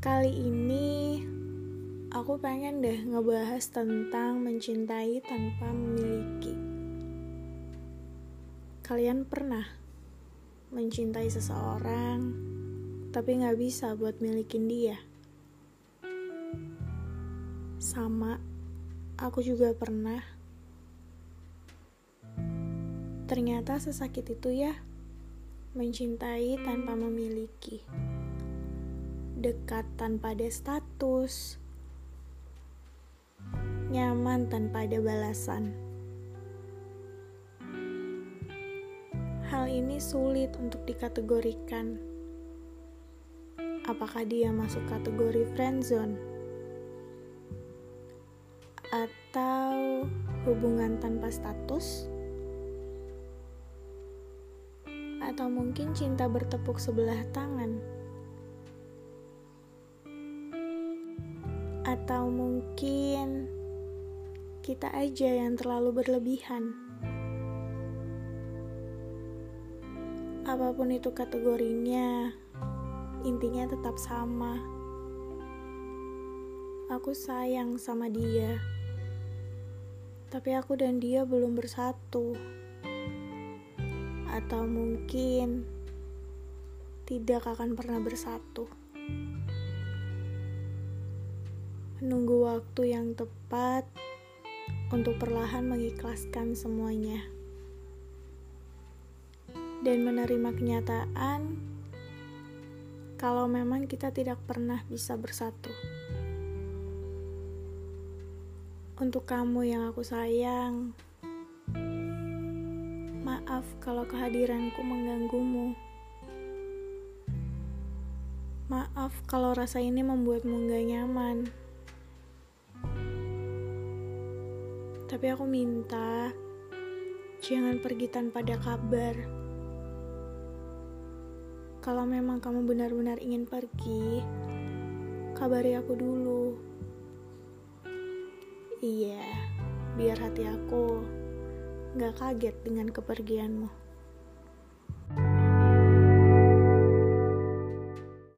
Kali ini aku pengen deh ngebahas tentang mencintai tanpa memiliki. Kalian pernah mencintai seseorang tapi gak bisa buat milikin dia? Sama, aku juga pernah. Ternyata sesakit itu ya, mencintai tanpa memiliki dekat tanpa ada status, nyaman tanpa ada balasan. Hal ini sulit untuk dikategorikan. Apakah dia masuk kategori friendzone? Atau hubungan tanpa status? Atau mungkin cinta bertepuk sebelah tangan? Atau mungkin kita aja yang terlalu berlebihan. Apa pun itu kategorinya, intinya tetap sama. Aku sayang sama dia, tapi aku dan dia belum bersatu, atau mungkin tidak akan pernah bersatu. Menunggu waktu yang tepat untuk perlahan mengikhlaskan semuanya dan menerima kenyataan kalau memang kita tidak pernah bisa bersatu. Untuk kamu yang aku sayang, maaf kalau kehadiranku mengganggumu. Maaf kalau rasa ini membuatmu gak nyaman. Tapi aku minta jangan pergi tanpa ada kabar. Kalau memang kamu benar-benar ingin pergi, kabari aku dulu. Iya, biar hati aku gak kaget dengan kepergianmu.